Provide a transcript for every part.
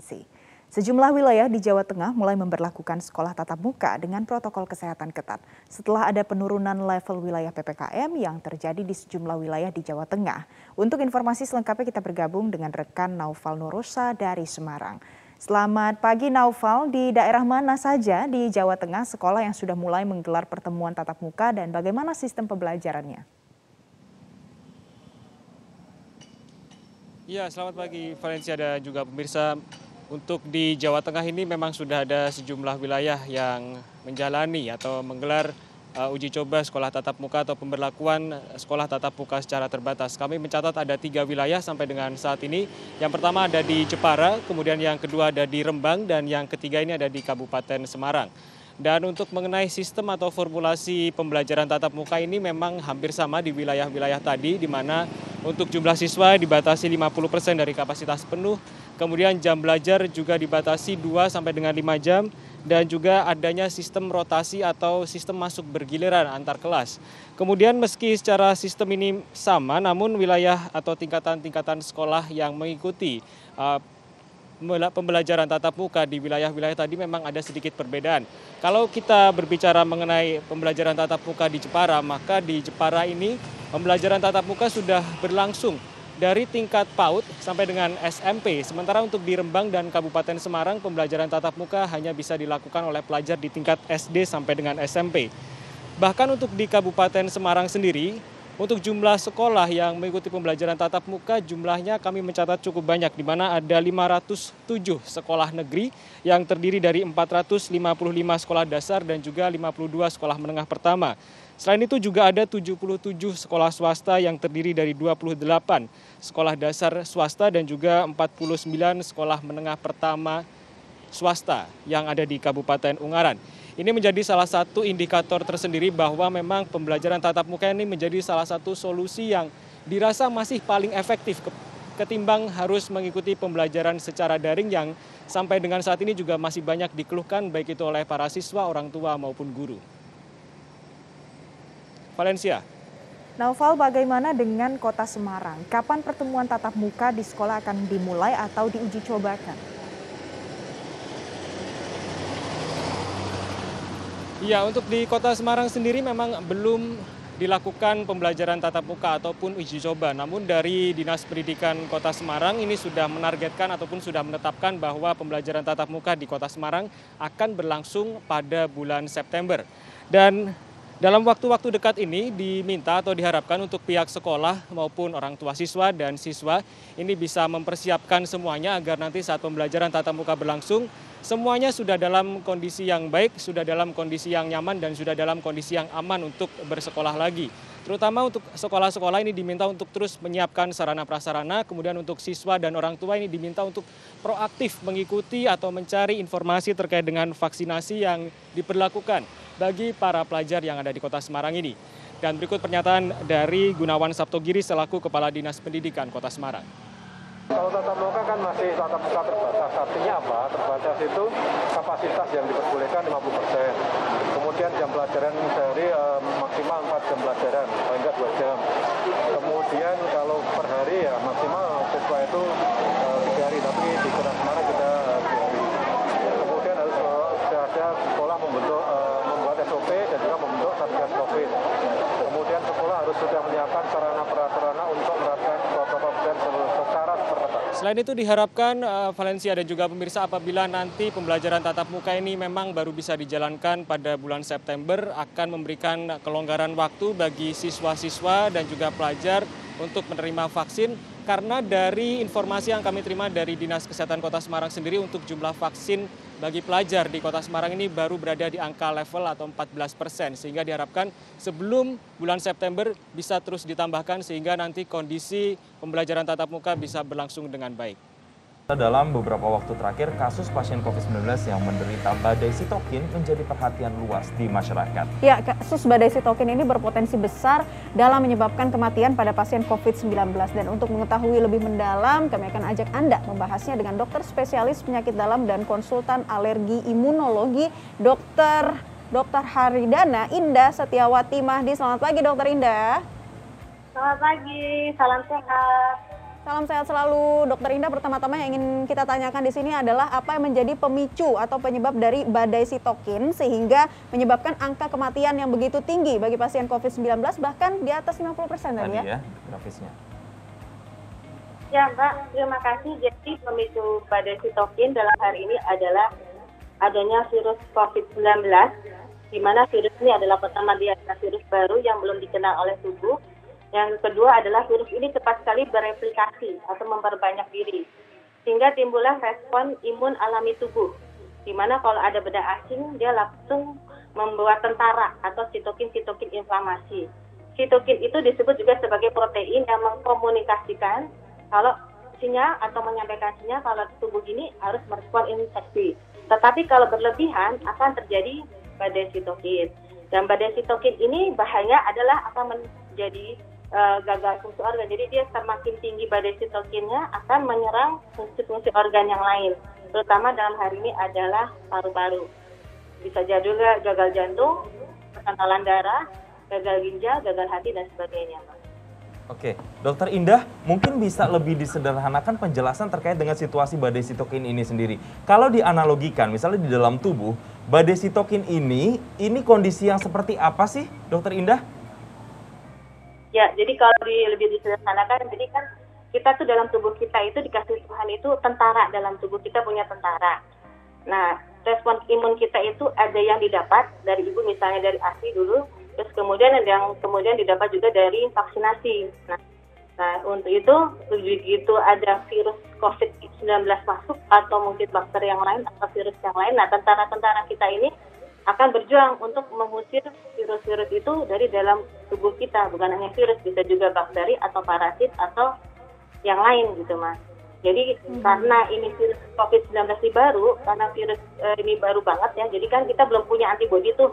provinsi. Sejumlah wilayah di Jawa Tengah mulai memperlakukan sekolah tatap muka dengan protokol kesehatan ketat setelah ada penurunan level wilayah PPKM yang terjadi di sejumlah wilayah di Jawa Tengah. Untuk informasi selengkapnya kita bergabung dengan rekan Naufal Nurusa dari Semarang. Selamat pagi Naufal, di daerah mana saja di Jawa Tengah sekolah yang sudah mulai menggelar pertemuan tatap muka dan bagaimana sistem pembelajarannya? Iya, selamat pagi Valencia dan juga pemirsa. Untuk di Jawa Tengah ini memang sudah ada sejumlah wilayah yang menjalani atau menggelar uh, uji coba sekolah tatap muka atau pemberlakuan sekolah tatap muka secara terbatas. Kami mencatat ada tiga wilayah sampai dengan saat ini. Yang pertama ada di Jepara, kemudian yang kedua ada di Rembang, dan yang ketiga ini ada di Kabupaten Semarang. Dan untuk mengenai sistem atau formulasi pembelajaran tatap muka ini memang hampir sama di wilayah-wilayah tadi, di mana untuk jumlah siswa dibatasi 50% dari kapasitas penuh, Kemudian jam belajar juga dibatasi 2 sampai dengan 5 jam dan juga adanya sistem rotasi atau sistem masuk bergiliran antar kelas. Kemudian meski secara sistem ini sama namun wilayah atau tingkatan-tingkatan sekolah yang mengikuti uh, pembelajaran tatap muka di wilayah-wilayah tadi memang ada sedikit perbedaan. Kalau kita berbicara mengenai pembelajaran tatap muka di Jepara, maka di Jepara ini pembelajaran tatap muka sudah berlangsung dari tingkat PAUD sampai dengan SMP. Sementara untuk di Rembang dan Kabupaten Semarang pembelajaran tatap muka hanya bisa dilakukan oleh pelajar di tingkat SD sampai dengan SMP. Bahkan untuk di Kabupaten Semarang sendiri, untuk jumlah sekolah yang mengikuti pembelajaran tatap muka jumlahnya kami mencatat cukup banyak di mana ada 507 sekolah negeri yang terdiri dari 455 sekolah dasar dan juga 52 sekolah menengah pertama. Selain itu juga ada 77 sekolah swasta yang terdiri dari 28 sekolah dasar swasta dan juga 49 sekolah menengah pertama swasta yang ada di Kabupaten Ungaran. Ini menjadi salah satu indikator tersendiri bahwa memang pembelajaran tatap muka ini menjadi salah satu solusi yang dirasa masih paling efektif ketimbang harus mengikuti pembelajaran secara daring yang sampai dengan saat ini juga masih banyak dikeluhkan baik itu oleh para siswa, orang tua maupun guru. Valencia. Naufal, bagaimana dengan kota Semarang? Kapan pertemuan tatap muka di sekolah akan dimulai atau diuji cobakan? Ya, untuk di kota Semarang sendiri memang belum dilakukan pembelajaran tatap muka ataupun uji coba. Namun dari Dinas Pendidikan Kota Semarang ini sudah menargetkan ataupun sudah menetapkan bahwa pembelajaran tatap muka di Kota Semarang akan berlangsung pada bulan September. Dan dalam waktu-waktu dekat ini diminta atau diharapkan untuk pihak sekolah maupun orang tua siswa dan siswa ini bisa mempersiapkan semuanya agar nanti saat pembelajaran tatap muka berlangsung semuanya sudah dalam kondisi yang baik, sudah dalam kondisi yang nyaman dan sudah dalam kondisi yang aman untuk bersekolah lagi. Terutama untuk sekolah-sekolah ini diminta untuk terus menyiapkan sarana prasarana, kemudian untuk siswa dan orang tua ini diminta untuk proaktif mengikuti atau mencari informasi terkait dengan vaksinasi yang diperlakukan bagi para pelajar yang ada di kota Semarang ini. Dan berikut pernyataan dari Gunawan Sabtogiri selaku Kepala Dinas Pendidikan Kota Semarang. Kalau tatap muka kan masih tatap muka terbatas. Artinya apa? Terbatas itu kapasitas yang diperbolehkan 50 persen. Kemudian jam pelajaran sehari eh, maksimal 4 jam pelajaran, paling enggak 2 jam. Kemudian kalau per hari ya maksimal siswa itu eh, 3 hari, tapi di Kota Semarang kita eh, 2 hari. Kemudian harus eh, sudah ada sekolah membentuk eh, SOP dan juga membentuk Satgas Covid. Kemudian sekolah harus sudah menyiapkan sarana prasarana untuk menerapkan protokol kesehatan secara terbatas. Selain itu diharapkan uh, Valencia dan juga pemirsa apabila nanti pembelajaran tatap muka ini memang baru bisa dijalankan pada bulan September akan memberikan kelonggaran waktu bagi siswa-siswa dan juga pelajar untuk menerima vaksin. Karena dari informasi yang kami terima dari Dinas Kesehatan Kota Semarang sendiri untuk jumlah vaksin bagi pelajar di Kota Semarang ini baru berada di angka level atau 14 persen sehingga diharapkan sebelum bulan September bisa terus ditambahkan sehingga nanti kondisi pembelajaran tatap muka bisa berlangsung dengan baik. Dalam beberapa waktu terakhir, kasus pasien COVID-19 yang menderita badai sitokin menjadi perhatian luas di masyarakat. Ya, kasus badai sitokin ini berpotensi besar dalam menyebabkan kematian pada pasien COVID-19. Dan untuk mengetahui lebih mendalam, kami akan ajak Anda membahasnya dengan dokter spesialis penyakit dalam dan konsultan alergi imunologi, dokter Dr. Haridana Indah Setiawati Mahdi. Selamat pagi, Dokter Indah. Selamat pagi, salam sehat. Salam sehat selalu, Dokter Indah. Pertama-tama yang ingin kita tanyakan di sini adalah apa yang menjadi pemicu atau penyebab dari badai sitokin sehingga menyebabkan angka kematian yang begitu tinggi bagi pasien COVID-19 bahkan di atas 50 persen tadi ya? ya grafisnya. Ya Mbak, terima kasih. Jadi pemicu badai sitokin dalam hari ini adalah adanya virus COVID-19, di mana virus ini adalah pertama dia adalah virus baru yang belum dikenal oleh tubuh yang kedua adalah virus ini cepat sekali bereplikasi atau memperbanyak diri. Sehingga timbullah respon imun alami tubuh. Di mana kalau ada benda asing, dia langsung membuat tentara atau sitokin-sitokin inflamasi. Sitokin itu disebut juga sebagai protein yang mengkomunikasikan kalau sinyal atau menyampaikan sinyal kalau tubuh ini harus merespon infeksi. Tetapi kalau berlebihan akan terjadi badai sitokin. Dan badai sitokin ini bahaya adalah akan menjadi uh, gagal fungsi organ. Jadi dia semakin tinggi badai sitokinnya akan menyerang fungsi-fungsi organ yang lain. Terutama dalam hari ini adalah paru-paru. Bisa jadi juga gagal jantung, kekentalan darah, gagal ginjal, gagal hati dan sebagainya. Oke, Dokter Indah, mungkin bisa lebih disederhanakan penjelasan terkait dengan situasi badai sitokin ini sendiri. Kalau dianalogikan, misalnya di dalam tubuh, badai sitokin ini, ini kondisi yang seperti apa sih, Dokter Indah? Ya, jadi kalau di, lebih disederhanakan, jadi kan kita tuh dalam tubuh kita itu dikasih Tuhan itu tentara dalam tubuh kita punya tentara. Nah, respon imun kita itu ada yang didapat dari ibu misalnya dari ASI dulu, terus kemudian ada yang kemudian didapat juga dari vaksinasi. Nah, nah untuk itu begitu ada virus COVID-19 masuk atau mungkin bakteri yang lain atau virus yang lain, nah tentara-tentara kita ini akan berjuang untuk mengusir virus-virus itu dari dalam tubuh kita. Bukan hanya virus bisa juga bakteri atau parasit atau yang lain gitu mas. Jadi hmm. karena ini virus COVID-19 ini baru karena virus eh, ini baru banget ya jadi kan kita belum punya antibodi tuh.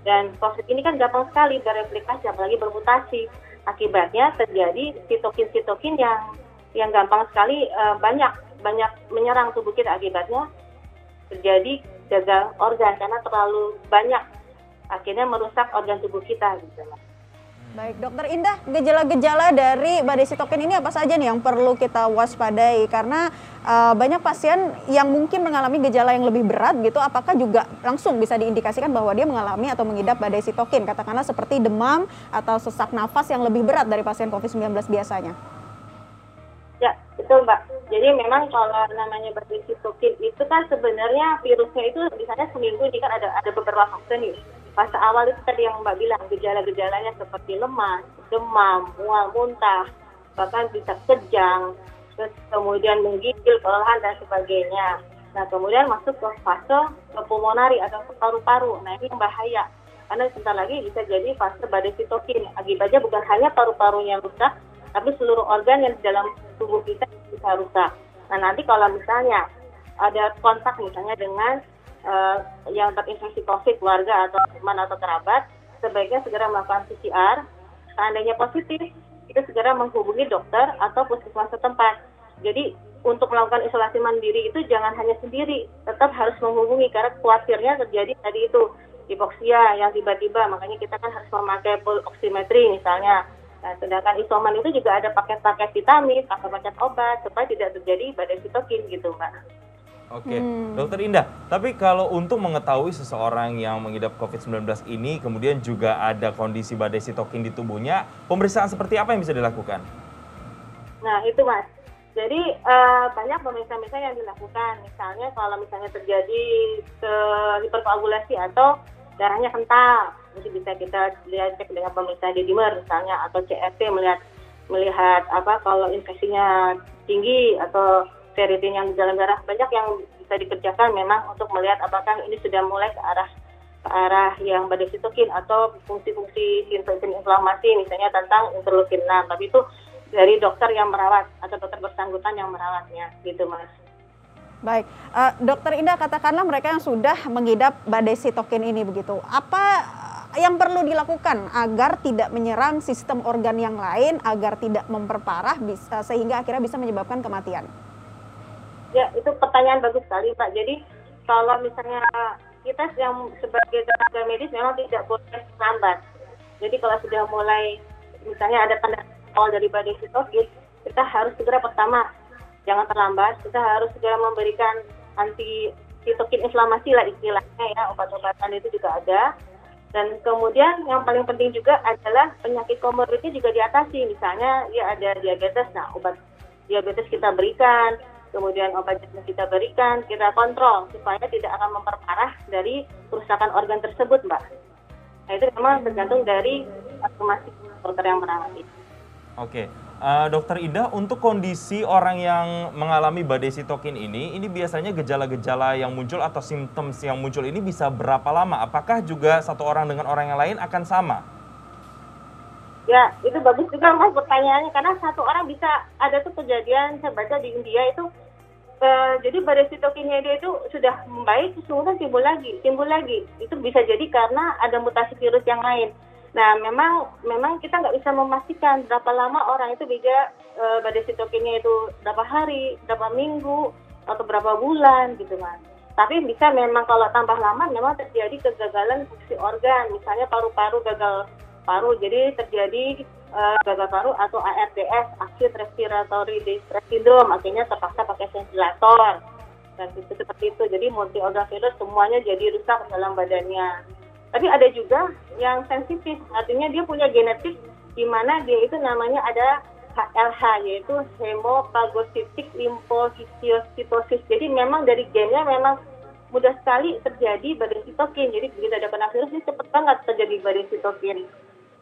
Dan COVID ini kan gampang sekali bereplikasi apalagi bermutasi. Akibatnya terjadi sitokin-sitokin yang yang gampang sekali eh, banyak banyak menyerang tubuh kita. Akibatnya terjadi gagal organ karena terlalu banyak akhirnya merusak organ tubuh kita gitu. Baik, Dokter Indah, gejala-gejala dari badai sitokin ini apa saja nih yang perlu kita waspadai? Karena uh, banyak pasien yang mungkin mengalami gejala yang lebih berat gitu, apakah juga langsung bisa diindikasikan bahwa dia mengalami atau mengidap badai sitokin? Katakanlah seperti demam atau sesak nafas yang lebih berat dari pasien COVID-19 biasanya. Ya, betul Mbak. Jadi memang kalau namanya badai sitokin itu kan sebenarnya virusnya itu misalnya seminggu ini kan ada ada beberapa fase nih. Fase awal itu tadi yang Mbak bilang gejala-gejalanya seperti lemas, demam, mual, muntah, bahkan bisa kejang, terus kemudian menggigil, kelelahan dan sebagainya. Nah kemudian masuk ke fase ke pulmonari atau paru-paru. Nah ini yang bahaya karena sebentar lagi bisa jadi fase badai sitokin. Akibatnya bukan hanya paru-parunya rusak, tapi seluruh organ yang di dalam tubuh kita bisa rusak. Nah nanti kalau misalnya ada kontak misalnya dengan uh, yang terinfeksi COVID keluarga atau teman atau kerabat, sebaiknya segera melakukan PCR. Seandainya positif, kita segera menghubungi dokter atau puskesmas setempat. Jadi untuk melakukan isolasi mandiri itu jangan hanya sendiri, tetap harus menghubungi karena khawatirnya terjadi tadi itu hipoksia yang tiba-tiba, makanya kita kan harus memakai pul oximetry misalnya Nah, sedangkan isoman itu juga ada paket-paket vitamin, paket-paket obat supaya tidak terjadi badai sitokin gitu, Mbak. Oke, hmm. Dokter Indah. Tapi kalau untuk mengetahui seseorang yang mengidap COVID-19 ini, kemudian juga ada kondisi badai sitokin di tubuhnya, pemeriksaan seperti apa yang bisa dilakukan? Nah, itu Mas. Jadi uh, banyak pemeriksaan-pemeriksaan yang dilakukan. Misalnya kalau misalnya terjadi ke hiperkoagulasi atau darahnya kental, jadi bisa kita lihat cek dengan pemeriksaan dimer misalnya atau CRP melihat melihat apa kalau infeksinya tinggi atau ferritin yang di dalam darah banyak yang bisa dikerjakan memang untuk melihat apakah ini sudah mulai ke arah ke arah yang badai sitokin atau fungsi-fungsi inflamasi misalnya tentang interleukin 6 tapi itu dari dokter yang merawat atau dokter bersangkutan yang merawatnya gitu mas. Baik, uh, dokter Indah katakanlah mereka yang sudah mengidap badai sitokin ini begitu, apa yang perlu dilakukan agar tidak menyerang sistem organ yang lain, agar tidak memperparah bisa, sehingga akhirnya bisa menyebabkan kematian? Ya, itu pertanyaan bagus sekali, Pak. Jadi kalau misalnya kita yang sebagai tenaga medis memang tidak boleh lambat. Jadi kalau sudah mulai misalnya ada tanda awal dari badai sitokin, kita harus segera pertama jangan terlambat, kita harus segera memberikan anti sitokin inflamasi lah istilahnya ya obat-obatan itu juga ada dan kemudian yang paling penting juga adalah penyakit komorbidnya juga diatasi. Misalnya ya ada diabetes nah obat diabetes kita berikan kemudian obat jantung kita berikan kita kontrol supaya tidak akan memperparah dari kerusakan organ tersebut mbak. Nah itu memang tergantung dari masing dokter yang menangani Oke, uh, Dokter Ida, untuk kondisi orang yang mengalami badai sitokin ini, ini biasanya gejala-gejala yang muncul atau simptom yang muncul ini bisa berapa lama? Apakah juga satu orang dengan orang yang lain akan sama? Ya, itu bagus juga mas pertanyaannya karena satu orang bisa ada tuh kejadian saya baca di India itu uh, jadi badai sitokinnya dia itu sudah membaik, sesungguhnya timbul lagi, timbul lagi. Itu bisa jadi karena ada mutasi virus yang lain. Nah, memang memang kita nggak bisa memastikan berapa lama orang itu bisa uh, badai sitokinnya itu berapa hari, berapa minggu, atau berapa bulan gitu mas. Tapi bisa memang kalau tambah lama memang terjadi kegagalan fungsi organ, misalnya paru-paru gagal paru, jadi terjadi uh, gagal paru atau ARDS, acute respiratory distress syndrome, akhirnya terpaksa pakai ventilator dan itu seperti itu. Jadi multi organ virus semuanya jadi rusak dalam badannya. Tapi ada juga yang sensitif, artinya dia punya genetik di mana dia itu namanya ada HLH yaitu hemophagocytic lymphohistiocytosis. Jadi memang dari gennya memang mudah sekali terjadi badai sitokin. Jadi begitu ada kena virus ini cepat banget terjadi badai sitokin.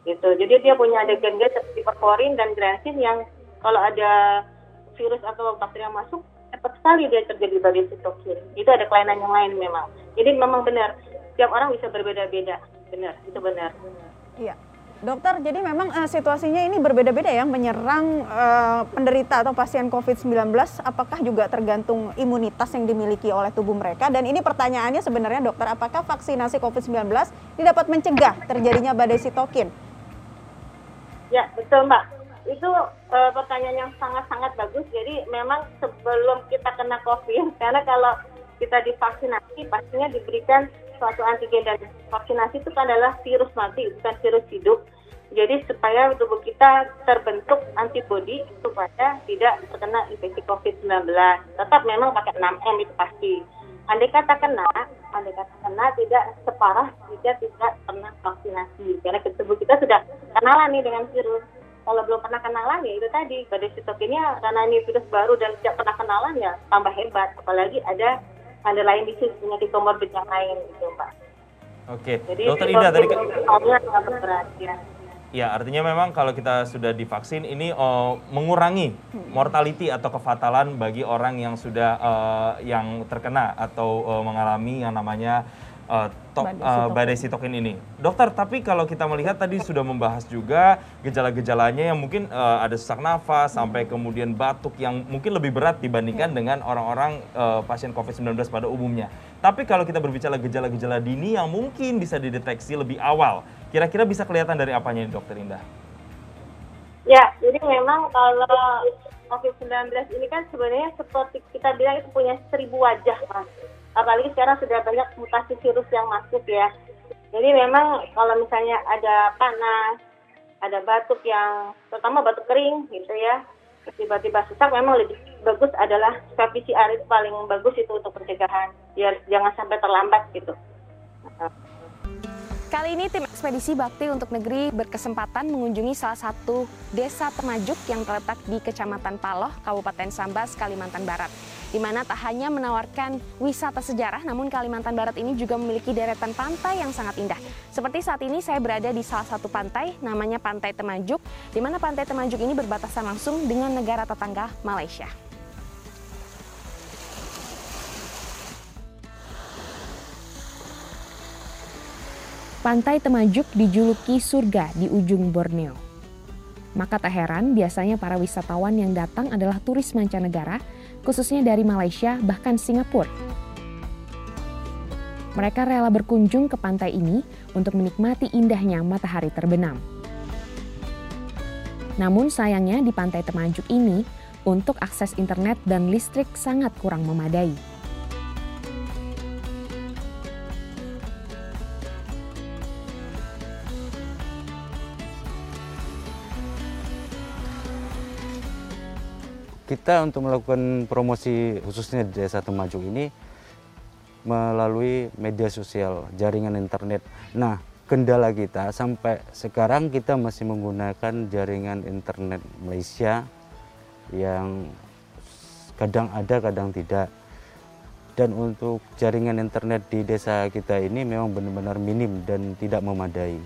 Gitu. Jadi dia punya ada gen-gen seperti perforin dan gransin yang kalau ada virus atau bakteri yang masuk cepat sekali dia terjadi badai sitokin. Itu ada kelainan yang lain memang. Jadi memang benar setiap orang bisa berbeda-beda. Benar, itu benar. Iya. Dokter, jadi memang uh, situasinya ini berbeda-beda ya menyerang uh, penderita atau pasien COVID-19. Apakah juga tergantung imunitas yang dimiliki oleh tubuh mereka? Dan ini pertanyaannya sebenarnya dokter, apakah vaksinasi COVID-19 ini dapat mencegah terjadinya badai sitokin? Ya, betul Mbak. Itu uh, pertanyaan yang sangat-sangat bagus. Jadi memang sebelum kita kena COVID, karena kalau kita divaksinasi pastinya diberikan suatu antigen dan vaksinasi itu adalah virus mati bukan virus hidup. Jadi supaya tubuh kita terbentuk antibodi supaya tidak terkena infeksi COVID-19 tetap memang pakai 6M itu pasti. Andai kata kena andai kata kena tidak separah jika tidak pernah vaksinasi. Karena tubuh kita sudah kenalan nih dengan virus. Kalau belum pernah kenalan ya itu tadi. Badai sitokinnya karena ini virus baru dan tidak pernah kenalan ya tambah hebat. Apalagi ada ada lain di sini penyakit komorbid yang lain gitu Pak. Oke, Jadi, Dokter Ida tadi berat, ya. Ya, artinya memang kalau kita sudah divaksin ini uh, mengurangi mortality atau kefatalan bagi orang yang sudah uh, yang terkena atau uh, mengalami yang namanya uh, tok, uh, badai sitokin ini. Dokter, tapi kalau kita melihat tadi sudah membahas juga gejala-gejalanya yang mungkin uh, ada sesak nafas sampai kemudian batuk yang mungkin lebih berat dibandingkan dengan orang-orang uh, pasien COVID-19 pada umumnya. Tapi kalau kita berbicara gejala-gejala dini yang mungkin bisa dideteksi lebih awal, kira-kira bisa kelihatan dari apanya ini, Dokter Indah? Ya, jadi memang kalau COVID-19 ini kan sebenarnya seperti kita bilang itu punya seribu wajah, Mas apalagi sekarang sudah banyak mutasi virus yang masuk ya. Jadi memang kalau misalnya ada panas, ada batuk yang terutama batuk kering gitu ya, tiba-tiba sesak memang lebih bagus adalah swab PCR itu paling bagus itu untuk pencegahan biar jangan sampai terlambat gitu. Kali ini tim ekspedisi Bakti untuk Negeri berkesempatan mengunjungi salah satu desa Temajuk yang terletak di Kecamatan Paloh, Kabupaten Sambas, Kalimantan Barat. Di mana tak hanya menawarkan wisata sejarah, namun Kalimantan Barat ini juga memiliki deretan pantai yang sangat indah. Seperti saat ini saya berada di salah satu pantai, namanya Pantai Temajuk, di mana Pantai Temajuk ini berbatasan langsung dengan negara tetangga Malaysia. Pantai Temajuk dijuluki surga di ujung Borneo. Maka tak heran biasanya para wisatawan yang datang adalah turis mancanegara, khususnya dari Malaysia bahkan Singapura. Mereka rela berkunjung ke pantai ini untuk menikmati indahnya matahari terbenam. Namun sayangnya di pantai Temajuk ini, untuk akses internet dan listrik sangat kurang memadai. Kita untuk melakukan promosi khususnya di Desa Temajuk ini melalui media sosial, jaringan internet. Nah, kendala kita sampai sekarang kita masih menggunakan jaringan internet Malaysia yang kadang ada, kadang tidak. Dan untuk jaringan internet di desa kita ini memang benar-benar minim dan tidak memadai.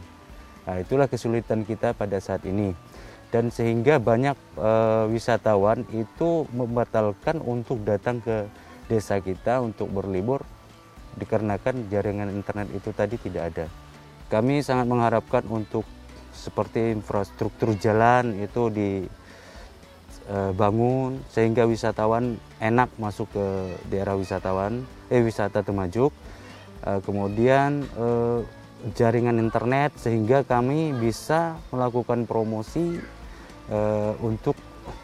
Nah, itulah kesulitan kita pada saat ini. Dan sehingga banyak e, wisatawan itu membatalkan untuk datang ke desa kita untuk berlibur dikarenakan jaringan internet itu tadi tidak ada. Kami sangat mengharapkan untuk seperti infrastruktur jalan itu dibangun e, sehingga wisatawan enak masuk ke daerah wisatawan eh wisata Temajuk. E, kemudian jaringan internet sehingga kami bisa melakukan promosi uh, untuk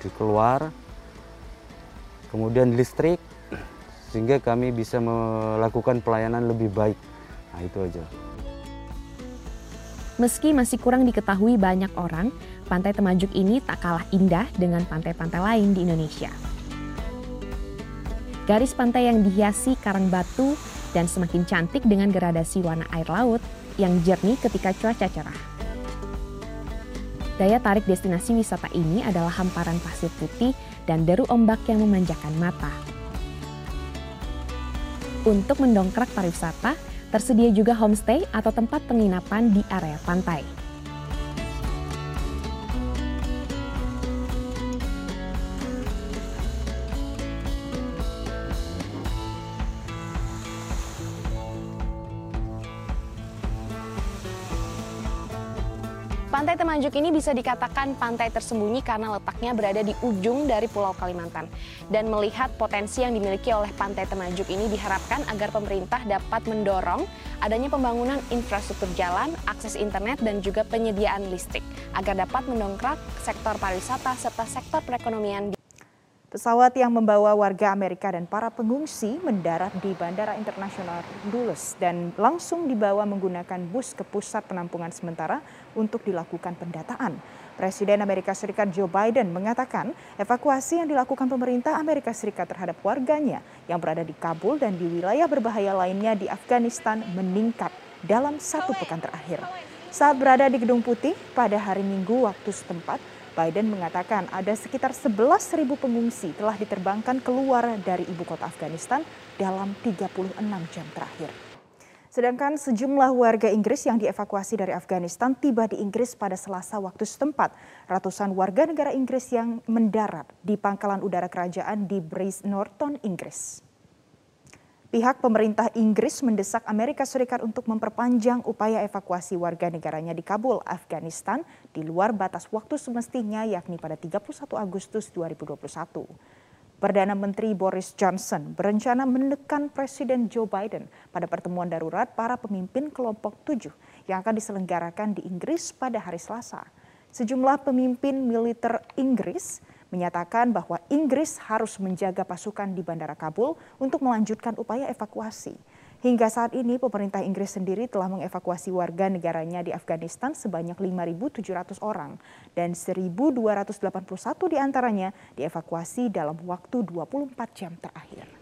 dikeluar kemudian listrik sehingga kami bisa melakukan pelayanan lebih baik nah itu aja Meski masih kurang diketahui banyak orang, Pantai Temajuk ini tak kalah indah dengan pantai-pantai lain di Indonesia. Garis pantai yang dihiasi karang batu dan semakin cantik dengan gradasi warna air laut yang jernih ketika cuaca cerah. Daya tarik destinasi wisata ini adalah hamparan pasir putih dan deru ombak yang memanjakan mata. Untuk mendongkrak pariwisata, tersedia juga homestay atau tempat penginapan di area pantai. Temajuk ini bisa dikatakan pantai tersembunyi karena letaknya berada di ujung dari Pulau Kalimantan. Dan melihat potensi yang dimiliki oleh Pantai Temajuk ini diharapkan agar pemerintah dapat mendorong adanya pembangunan infrastruktur jalan, akses internet, dan juga penyediaan listrik agar dapat mendongkrak sektor pariwisata serta sektor perekonomian. Pesawat yang membawa warga Amerika dan para pengungsi mendarat di Bandara Internasional Dulles dan langsung dibawa menggunakan bus ke pusat penampungan sementara untuk dilakukan pendataan. Presiden Amerika Serikat Joe Biden mengatakan evakuasi yang dilakukan pemerintah Amerika Serikat terhadap warganya yang berada di Kabul dan di wilayah berbahaya lainnya di Afghanistan meningkat dalam satu pekan terakhir. Saat berada di Gedung Putih pada hari Minggu waktu setempat, Biden mengatakan ada sekitar 11.000 pengungsi telah diterbangkan keluar dari ibu kota Afghanistan dalam 36 jam terakhir. Sedangkan sejumlah warga Inggris yang dievakuasi dari Afghanistan tiba di Inggris pada Selasa waktu setempat. Ratusan warga negara Inggris yang mendarat di pangkalan udara kerajaan di Brace Norton, Inggris. Pihak pemerintah Inggris mendesak Amerika Serikat untuk memperpanjang upaya evakuasi warga negaranya di Kabul, Afghanistan di luar batas waktu semestinya yakni pada 31 Agustus 2021. Perdana Menteri Boris Johnson berencana menekan Presiden Joe Biden pada pertemuan darurat para pemimpin kelompok tujuh yang akan diselenggarakan di Inggris pada hari Selasa. Sejumlah pemimpin militer Inggris menyatakan bahwa Inggris harus menjaga pasukan di Bandara Kabul untuk melanjutkan upaya evakuasi. Hingga saat ini pemerintah Inggris sendiri telah mengevakuasi warga negaranya di Afghanistan sebanyak 5.700 orang dan 1.281 di antaranya dievakuasi dalam waktu 24 jam terakhir.